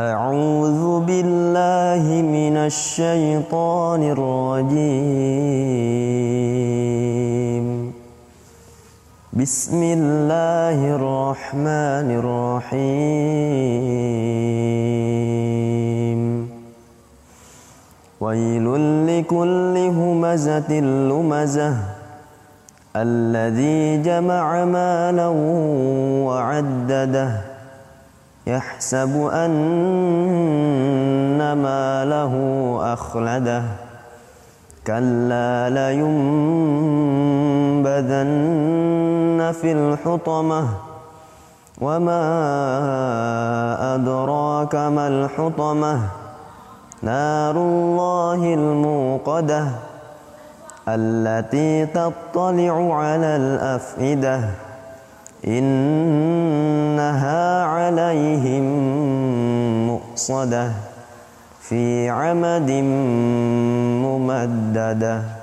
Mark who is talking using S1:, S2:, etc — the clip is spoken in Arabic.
S1: أعوذ بالله من الشيطان الرجيم. بسم الله الرحمن الرحيم. ويل لكل همزة لمزة. الذي جمع مالا وعدده. يحسب أن ماله أخلده. كلا لينبذن في الحطمة. وما أدراك ما الحطمة. نار الله الموقدة التي تطلع على الأفئدة. إنها عليهم مؤصدة في عمد ممددة.